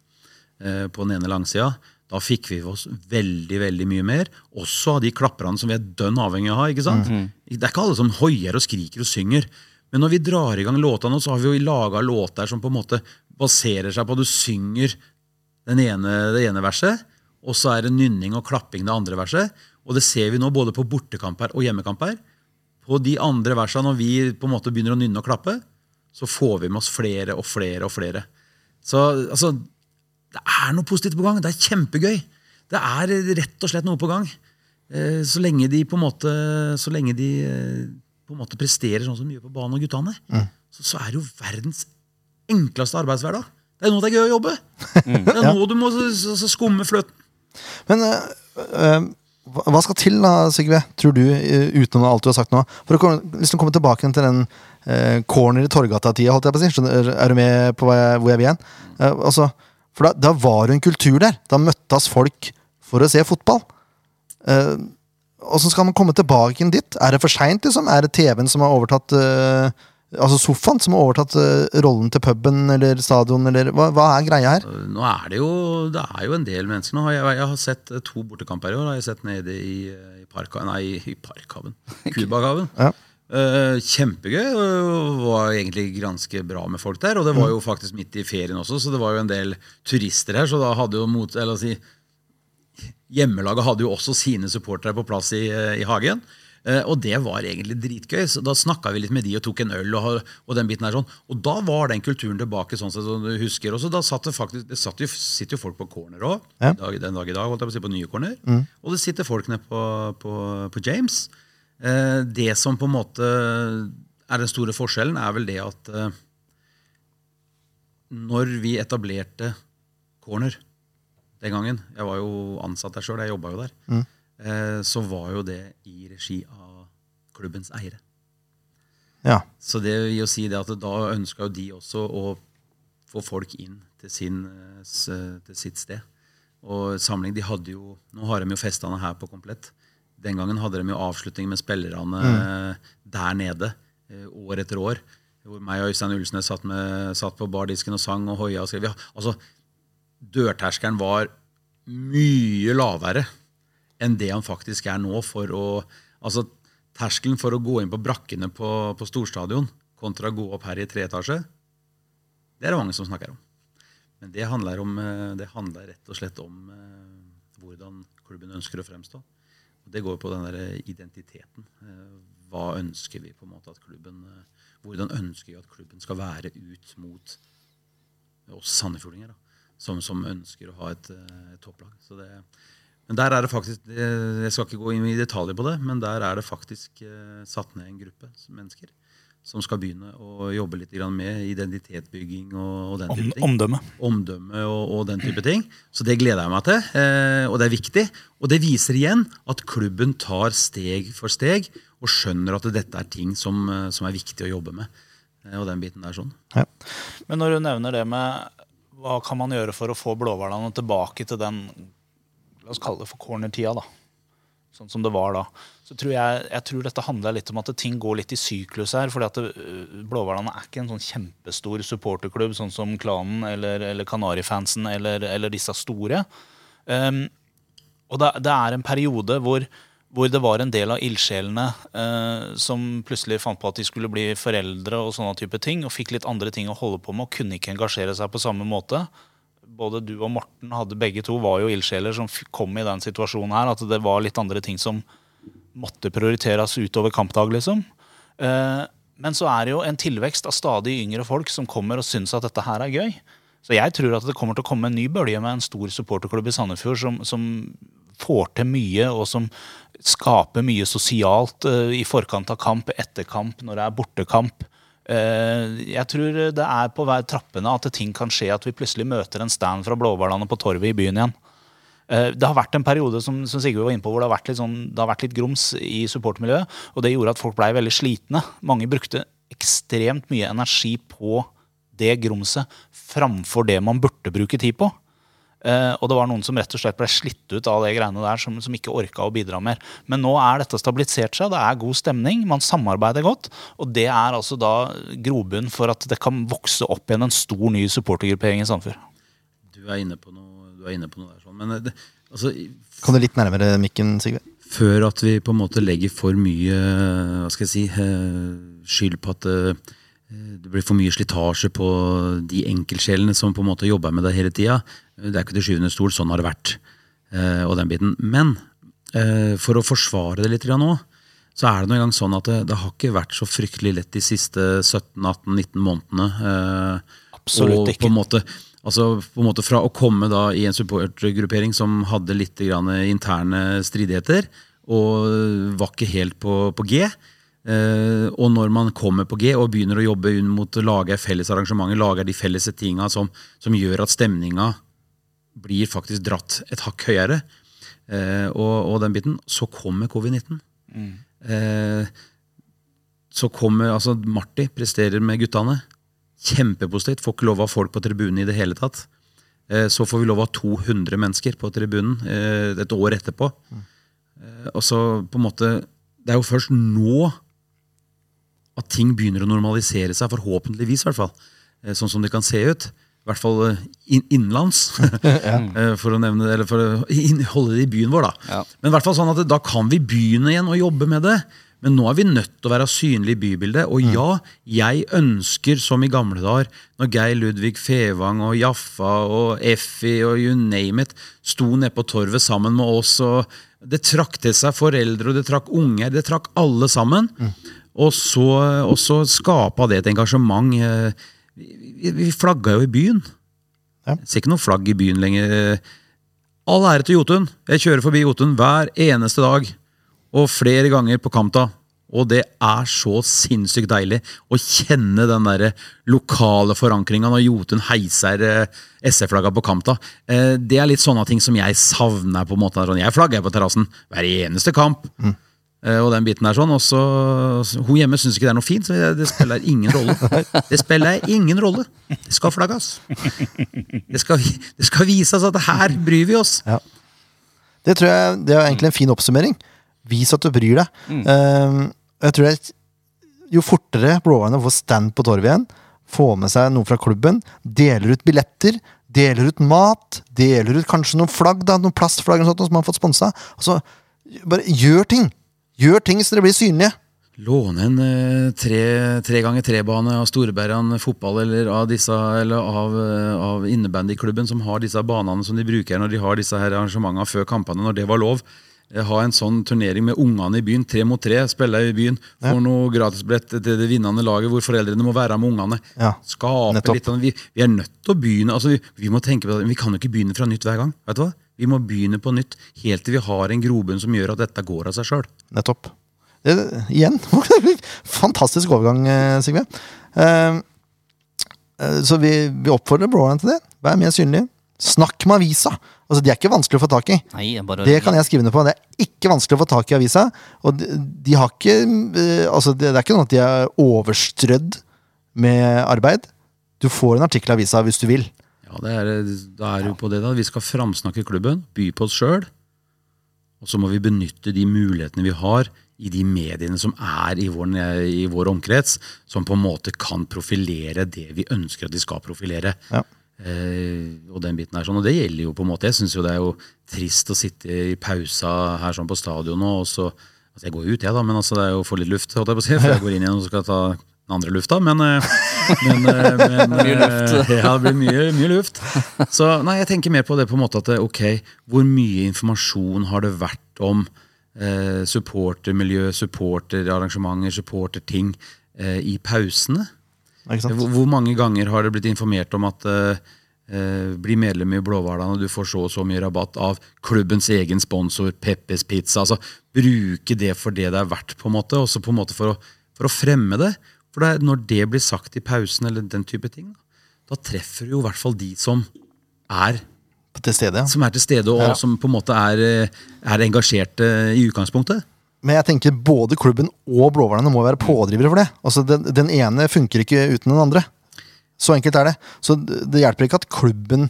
på den ene langsida. Da fikk vi oss veldig veldig mye mer, også av de klapperne som vi er dønn avhengig av ikke sant? ikke sant? Det er ikke alle som hoier og skriker og synger. Men når vi drar i gang låtene, så har vi jo laga låter som på en måte baserer seg på at du synger den ene, det ene verset, og så er det nynning og klapping det andre verset. Og det ser vi nå både på bortekamper og hjemmekamper. På de andre versene, når vi på en måte begynner å nynne og klappe, så får vi med oss flere og flere og flere. Så altså, det er noe positivt på gang. Det er kjempegøy. Det er rett og slett noe på gang. Eh, Så lenge de på en måte, så lenge de eh, på en måte presterer sånn som de gjør på banen og guttene, så, så er det jo verdens enkleste arbeidshverdag. Det er nå det er gøy å jobbe. (laughs) Det er nå du må s- s- skumme fløten. Men øh, øh, hva skal til, da, Sigve, tror du, øh, utenom alt du har sagt nå, for å komme, liksom komme tilbake til den eh, corner i Torgata-tida, holdt jeg på å si? Skjønner, er du med på hvor jeg vil igjen? Eh, altså, for da, da var det en kultur der. Da møttes folk for å se fotball. Uh, Åssen skal man komme tilbake dit? Er det for seint, liksom? Er det TV-en som har overtatt øh, Altså sofaen som har overtatt øh, rollen til puben eller stadion, eller hva, hva er greia her? Nå er det jo, det er jo en del mennesker. Nå har jeg, jeg har sett eh, to bortekamper i år. Har jeg sett nede i, eh, i, parka, nei, i Parkhaven. (laughs) Kubakhaven Ja. Uh, kjempegøy. Det var egentlig ganske bra med folk der. Og det var jo faktisk midt i ferien også, så det var jo en del turister her. Så da hadde jo mot, eller si, Hjemmelaget hadde jo også sine supportere på plass i, eh, i hagen. Eh, og det var egentlig dritgøy. så Da snakka vi litt med de og tok en øl. Og, og den biten her sånn. Og da var den kulturen tilbake, sånn som du husker. Også da satt det faktisk, det satt jo, sitter jo folk på corner òg. Ja. Den dag i dag, holdt jeg på å si, på nye corner. Og det sitter folk nede på, på, på James. Eh, det som på en måte er den store forskjellen, er vel det at eh, når vi etablerte corner den gangen Jeg var jo ansatt der sjøl, jeg jobba jo der. Eh, så var jo det i regi av klubbens eiere. Ja. Så det vil jo si det at da ønska jo de også å få folk inn til, sin, eh, til sitt sted. Og samling, de hadde jo, Nå har de jo festene her på komplett. Den gangen hadde de jo avslutning med spillerne mm. der nede eh, år etter år. Hvor meg og Øystein Ulsnes satt, med, satt på bardisken og sang og hoia. Og skrev. Altså, dørterskelen var mye lavere enn det han faktisk er nå. for å, altså Terskelen for å gå inn på brakkene på, på storstadion kontra å gå opp her i tre etasje, det er det mange som snakker om. Men det handler, om, eh, det handler rett og slett om eh, hvordan klubben ønsker å fremstå. Og det går på den der identiteten. Eh, Hva ønsker vi på en måte at klubben Hvordan ønsker vi at klubben skal være ut mot oss sandefjordinger, som, som ønsker å ha et, et topplag. Så det, men der er det faktisk Jeg skal ikke gå inn i detaljer på det, men der er det faktisk eh, satt ned en gruppe mennesker som skal begynne å jobbe litt med identitetsbygging og, og den type ting. omdømme. Omdømme og, og den type ting. Så det gleder jeg meg til, eh, og det er viktig. Og det viser igjen at klubben tar steg for steg og skjønner at dette er ting som, eh, som er viktig å jobbe med. Eh, og den biten der sånn. Ja. Men når du nevner det med hva kan man gjøre for å få Blåhvalene tilbake til den La oss kalle det for cornertida, da. Sånn som det var da. Så tror jeg, jeg tror dette handler litt om at ting går litt i syklus her. fordi at det- Blåhvalene er ikke en sånn kjempestor supporterklubb, sånn som Klanen eller, eller Kanarifansen eller, eller disse store. Um, og det, det er en periode hvor, hvor det var en del av ildsjelene uh, som plutselig fant på at de skulle bli foreldre og sånne type ting, og fikk litt andre ting å holde på med og kunne ikke engasjere seg på samme måte. Både du og Morten hadde begge to var jo ildsjeler som kom i den situasjonen her, at det var litt andre ting som måtte prioriteres utover kampdag, liksom. Eh, men så er det jo en tilvekst av stadig yngre folk som kommer og syns at dette her er gøy. Så jeg tror at det kommer til å komme en ny bølge med en stor supporterklubb i Sandefjord som, som får til mye, og som skaper mye sosialt eh, i forkant av kamp, etter kamp, når det er bortekamp. Eh, jeg tror det er på hver trappene at ting kan skje, at vi plutselig møter en stand fra Blåhvalene på torvet i byen igjen. Eh, Det har vært en periode som, som Sigurd var inne på, hvor det har, vært litt sånn, litt grums i supportmiljøet. Og det gjorde at folk blei veldig slitne. Mange brukte ekstremt mye energi på det grumset framfor det man burde bruke tid på. Eh, og det var noen som rett og slett ble slitt ut av det greiene der, som, som ikke orka å bidra mer. Men nå er dette stabilisert seg, det er god stemning, man samarbeider godt. Og det er altså da grobunn for at det kan vokse opp igjen en stor ny supportergruppering i Sandefjord. Du er inne på noe, du er inne på noe der. sånn. Men eh, det, altså, Kom du litt nærmere mikken, Sigve? før at vi på en måte legger for mye hva skal jeg si, eh, skyld på at det blir for mye slitasje på de enkeltsjelene som på en måte jobber med det hele tida. Det er ikke til syvende stol, sånn har det vært. eh, og den biten. Men eh, for å forsvare det litt nå, så er det noen gang sånn at det, det har ikke vært så fryktelig lett de siste 17-18-19 månedene. eh, Absolutt ikke. På en måte, altså på en måte fra å komme da i en supportergruppering som hadde litt grann interne stridigheter, og var ikke helt på, på G. Uh, og når man kommer på G og begynner å jobbe mot å lage felles arrangementer, lager de felles tinga som, som gjør at stemninga blir faktisk dratt et hakk høyere, eh, og, og den biten, så kommer covid-19. Eh, så kommer altså Marti presterer med guttene. Kjempepositivt. Får ikke lov av folk på tribunen i det hele tatt. Eh, så får vi lov av 200 mennesker på tribunen eh, et år etterpå. Eh, og så på en måte Det er jo først nå at ting begynner å normalisere seg, forhåpentligvis i hvert fall. Eh, Sånn som det kan se ut. I hvert fall eh, innenlands, (laughs) Eh, for å nevne det, eller for å holde det i byen vår. da. Ja. Men i hvert fall sånn at da kan vi begynne igjen å jobbe med det. Men nå er vi nødt til å være synlige i bybildet. Og ja, jeg ønsker, som i gamle dager, når Geir Ludvig Fevang og Jaffa og Effi og you name it sto nede på torvet sammen med oss, og det trakk til seg foreldre, og det trakk unger, det trakk alle sammen. Og så, og så skapa det et engasjement. eh, Vi, flagga jo i byen. Ja. Jeg ser ikke noe flagg i byen lenger. All ære til Jotun. Jeg kjører forbi Jotun hver eneste dag. Og flere ganger på Kamta. Og det er så sinnssykt deilig å kjenne den der lokale forankringa når Jotun heiser eh, SF-flagga på Kamta. Eh, det er litt sånne ting som jeg savner. på en måte. Jeg flagger på terrassen hver eneste kamp. Eh, Og den biten er sånn, og så Hun hjemme syns ikke det er noe fint, så det, det spiller ingen rolle. Det spiller ingen rolle. Det skal flagges. Det skal, det skal vises at her bryr vi oss. Ja. Det tror jeg det er egentlig en fin oppsummering. Vis at du bryr deg. Um, jeg tror det, Jo fortere Blåhvalene får stand på torvet igjen, får med seg noe fra klubben, deler ut billetter, deler ut mat, deler ut kanskje noen flagg, da, noen plastflagg eller sånt, som man har fått sponsa. Altså, bare gjør ting! Gjør ting så dere blir synlige. Låne en eh, tre, tre ganger tre-bane av Storebergan fotball eller av, disse, eller av, eh, av innebandyklubben som har disse banene som de bruker når de har disse her arrangementene før kampene, når det var lov. Eh, Ha en sånn turnering med ungene i byen, tre mot tre, spille i byen. får noe gratisbillett til det vinnende laget hvor foreldrene må være med ungene. Ja, Skape nettopp. litt sånn, vi, vi er nødt til å begynne altså vi, vi må tenke på det, vi kan jo ikke begynne fra nytt hver gang. vet du hva? Vi må begynne på nytt helt til vi har en grobunn som gjør at dette går av seg sjøl. Nettopp. Det, igjen. (laughs) Fantastisk overgang, eh, Sigve. Uh, så vi, vi oppfordrer blåerne til det. Vær mer synlig. Snakk med avisa! Altså, De er ikke vanskelig å få tak i. Nei, bare Det kan jeg skrive ned på. Det er ikke vanskelig å få tak i avisa. Og de, de har ikke Altså, det, det er ikke noe at de er overstrødd med arbeid. Du får en artikkel i avisa hvis du vil. Ja, det er, Da er jo på det da. Vi skal framsnakke klubben, by på oss sjøl. Og så må vi benytte de mulighetene vi har i de mediene som er i vår, i vår omkrets, som på en måte kan profilere det vi ønsker at de skal profilere. Ja. Eh, og den biten er sånn, og det gjelder jo på en måte. Jeg syns jo det er jo trist å sitte i pausa her sånn på stadion nå, og så altså Jeg går ut, jeg, da, men altså det er jo å få litt luft, holdt jeg på å si, for jeg går inn igjen og skal ta den andre lufta. Men, eh, men, eh, men (laughs) Mye luft. eh, (laughs) Ja, det blir mye, mye luft. Så nei, jeg tenker mer på det på en måte at ok, hvor mye informasjon har det vært om eh, supportermiljø, supporterarrangementer, supporterting eh, i pausene? Hvor, hvor mange ganger har det blitt informert om at eh, eh, bli medlem i Blåhvalene, og du får så og så mye rabatt av klubbens egen sponsor, Peppes Pizza. altså Bruke det for det det er verdt, på en måte, også på en måte for å, for å fremme det. For det når det blir sagt i pausen, eller den type ting, da treffer du jo i hvert fall de som er, Til stede, ja. som er til stede, og Ja. som på en måte er, eh, er engasjerte i utgangspunktet. Men jeg tenker både klubben og Blåhvalene må være pådrivere for det. Altså den, den ene funker ikke uten den andre. Så enkelt er det. Så det hjelper ikke at klubben eh,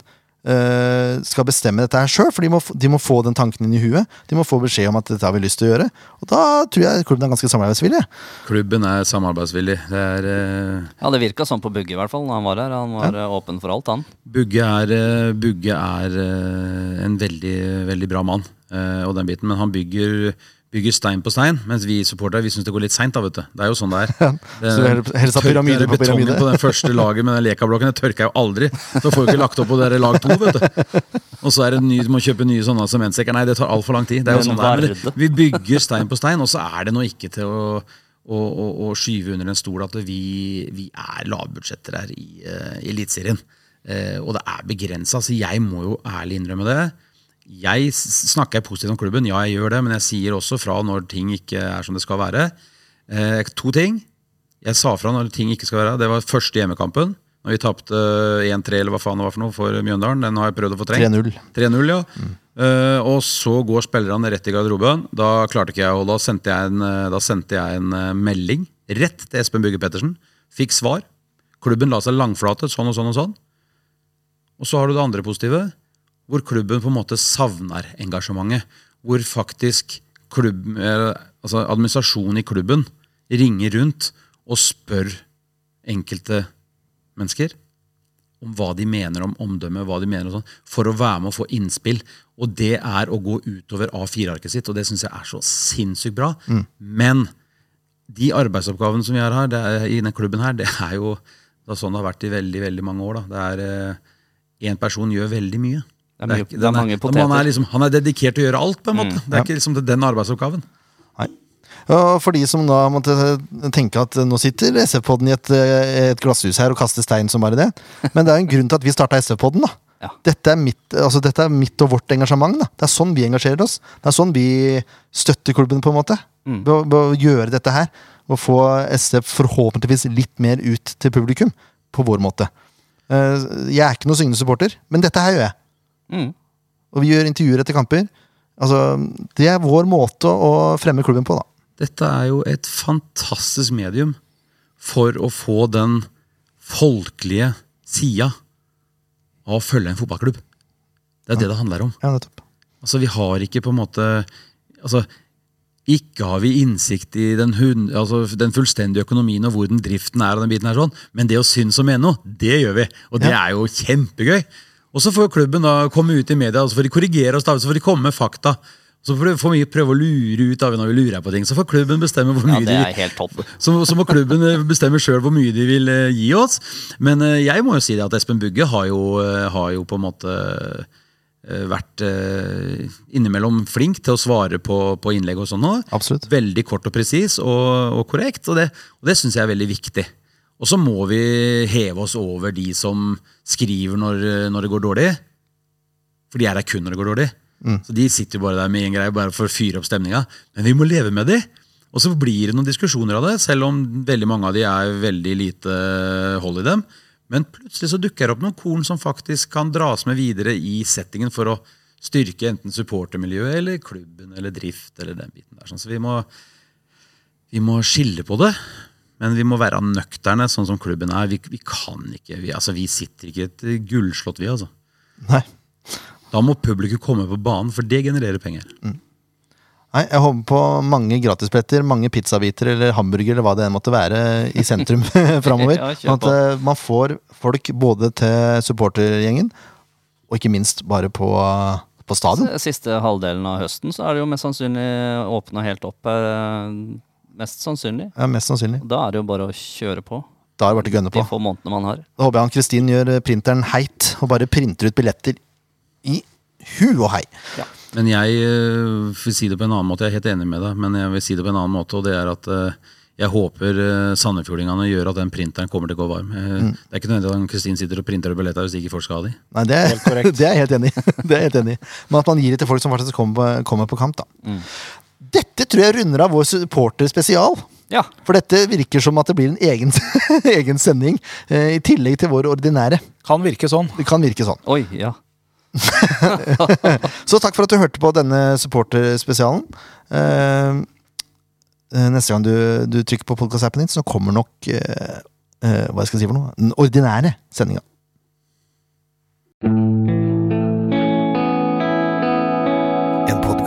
skal bestemme dette her sjøl, for de må, de må få den tanken inn i huet. De må få beskjed om at dette har vi lyst til å gjøre. Og da tror jeg klubben er ganske samarbeidsvillig. Klubben er samarbeidsvillig. Det er... uh... Ja, det virka sånn på Bugge, i hvert fall. når Han var her. Han var ja. åpen for alt, han. Bugge er, eh, Bugge er eh, en veldig, veldig bra mann, eh, og den biten, men han bygger, bygger stein på stein, mens vi supportere vi syns det går litt seint. Det er jo sånn det er. (laughs) Det, Så pyramide på betongen pyramide. på den første laget med den lekablokken, det tørker jeg jo aldri. Så får du ikke lagt opp på dere lag to, vet du. Og så er det ny, du må kjøpe nye sånne sementsekker. Nei, det tar altfor lang tid. Det er jo sånn det er. Men vi bygger stein på stein, og så er det nå ikke til å å, å, å skyve under en stol at vi, vi er lavbudsjetter her i uh, Eliteserien. Uh, og det er begrensa. Så jeg må jo ærlig innrømme det. Jeg snakker positivt om klubben, ja jeg gjør det, men jeg sier også fra når ting ikke er som det skal være. Eh, to ting. Jeg sa fra når ting ikke skal være. Det var første hjemmekampen. Når vi tapte 1-3 eller hva faen det var for noe for Mjøndalen. Den har jeg prøvd å få trengt. 3-0. 3-0, ja. Eh, og så går spillerne rett i garderoben. Da klarte ikke jeg, og da sendte jeg en, eh, da sendte jeg en eh, melding rett til Espen Bugge Pettersen. Fikk svar. Klubben la seg langflate, sånn og sånn og sånn. Og så har du det andre positive, hvor klubben på en måte savner engasjementet. Hvor faktisk klubb, eh, altså administrasjonen i klubben ringer rundt og spør enkelte mennesker om hva de mener om omdømme, hva de mener og sånn, for å være med og få innspill. Og det er å gå utover A4-arket sitt, og det syns jeg er så sinnssykt bra. Men de arbeidsoppgavene som vi har her, er, i denne klubben her, det er jo det er sånn det har vært i veldig veldig mange år. da. Det er Én person gjør veldig mye. Det er mye- ikke- det er mange poteter. han, er liksom, han er dedikert til å gjøre alt, på en måte. Det er ikke liksom den arbeidsoppgaven. Nei. Og for de som da måtte tenke at nå sitter SF-podden i et, eh, et glasshus her og kaster stein som bare det. Men det er en grunn til at vi starta SF-podden. da. Ja. Dette, er mitt, altså dette er mitt og vårt engasjement. da. Det er sånn vi engasjerer oss. Det er sånn vi støtter klubben, på en måte. Å- ved å gjøre dette her. Og få SF forhåpentligvis litt mer ut til publikum. På vår måte. Eh, Jeg er ikke noen syngende supporter, men dette her gjør jeg. Mm. Og vi gjør intervjuer etter kamper. Altså, Det er vår måte å fremme klubben på, da. Dette er jo et fantastisk medium for å få den folkelige sida av å følge en fotballklubb. Det er det det handler om. Ja. Altså, vi har ikke på en måte altså, Ikke har vi innsikt i den, hund, altså, den fullstendige økonomien og hvor den driften er, og den biten her sånn, men det å synes og mene noe, det gjør vi. Og det Ja. er jo kjempegøy. Og så får klubben da komme ut i media, og så får de korrigere oss, da, så får de komme med fakta. Så får vi prøve å lure ut av når vi lurer på ting. Så får klubben bestemme hvor Ja, mye det de er helt topp. så, så må klubben eh, bestemme sjøl hvor mye de vil eh, gi oss. Men eh, jeg må jo si det at Espen Bugge har jo, har jo på en måte eh, vært eh, innimellom flink til å svare på, på innlegg og sånn. Absolutt. Veldig kort og presis og, og korrekt, og det, og det syns jeg er veldig viktig. Og så må vi heve oss over de som skriver når, når det går dårlig. For de er der kun når det går dårlig. Så de sitter jo bare der med en greie bare for å fyre opp stemninga. Men vi må leve med de. Og så blir det noen diskusjoner av det, selv om veldig mange av de er veldig lite hold i dem. Men plutselig så dukker det opp noen korn som faktisk kan dras med videre i settingen for å styrke enten supportermiljøet eller klubben eller drift eller den biten der. Sånn, Så vi må, vi må skille på det. Men vi må være nøkterne, sånn som klubben er. Vi, vi kan ikke, vi, altså, vi sitter ikke i et gullslott, vi. altså. Nei. Da må publikum komme på banen, for det genererer penger. Nei, Jeg håper på mange gratisbretter, mange pizzabiter eller hamburger eller hva det enn måtte være i sentrum (laughs) (laughs) framover. Ja, sånn at på. eh, man får folk både til supportergjengen, og ikke minst bare på, på stadion. Siste halvdelen av høsten så er det jo mest sannsynlig åpna helt opp. eh, Mest sannsynlig. Ja, mest sannsynlig. Da er det jo bare å kjøre på. Da er det bare å gønne De få månedene man har. Da håper jeg han Kristin gjør eh, printeren heit og bare printer ut billetter i hu og hei. Men jeg vil si det på en annen måte, jeg er helt enig med deg, men jeg vil si det på en annen måte, og det er at øh, jeg håper Sandefjordingene gjør at den printeren kommer til å gå varm. Mm. Det er ikke nødvendig at Kristin sitter og printer billetter hvis ikke folk skal ha de. Nei, det, Helt korrekt. (laughs) det er. (laughs) Det er jeg helt enig i. Men at man gir det til folk som faktisk kommer på, kommer på kamp. da. Dette tror jeg runder av vår supporterspesial. Ja. For dette virker som at det blir en egen, (laughs) egen sending, eh, i tillegg til vår ordinære. Kan virke sånn. Det kan virke sånn. Oi, ja. (laughs) Så takk for at du hørte på denne supporterspesialen. Eh, eh, neste gang du, du trykker på podkast-appen din, så kommer nok eh, eh, Hva skal jeg si for noe? Den ordinære sendinga.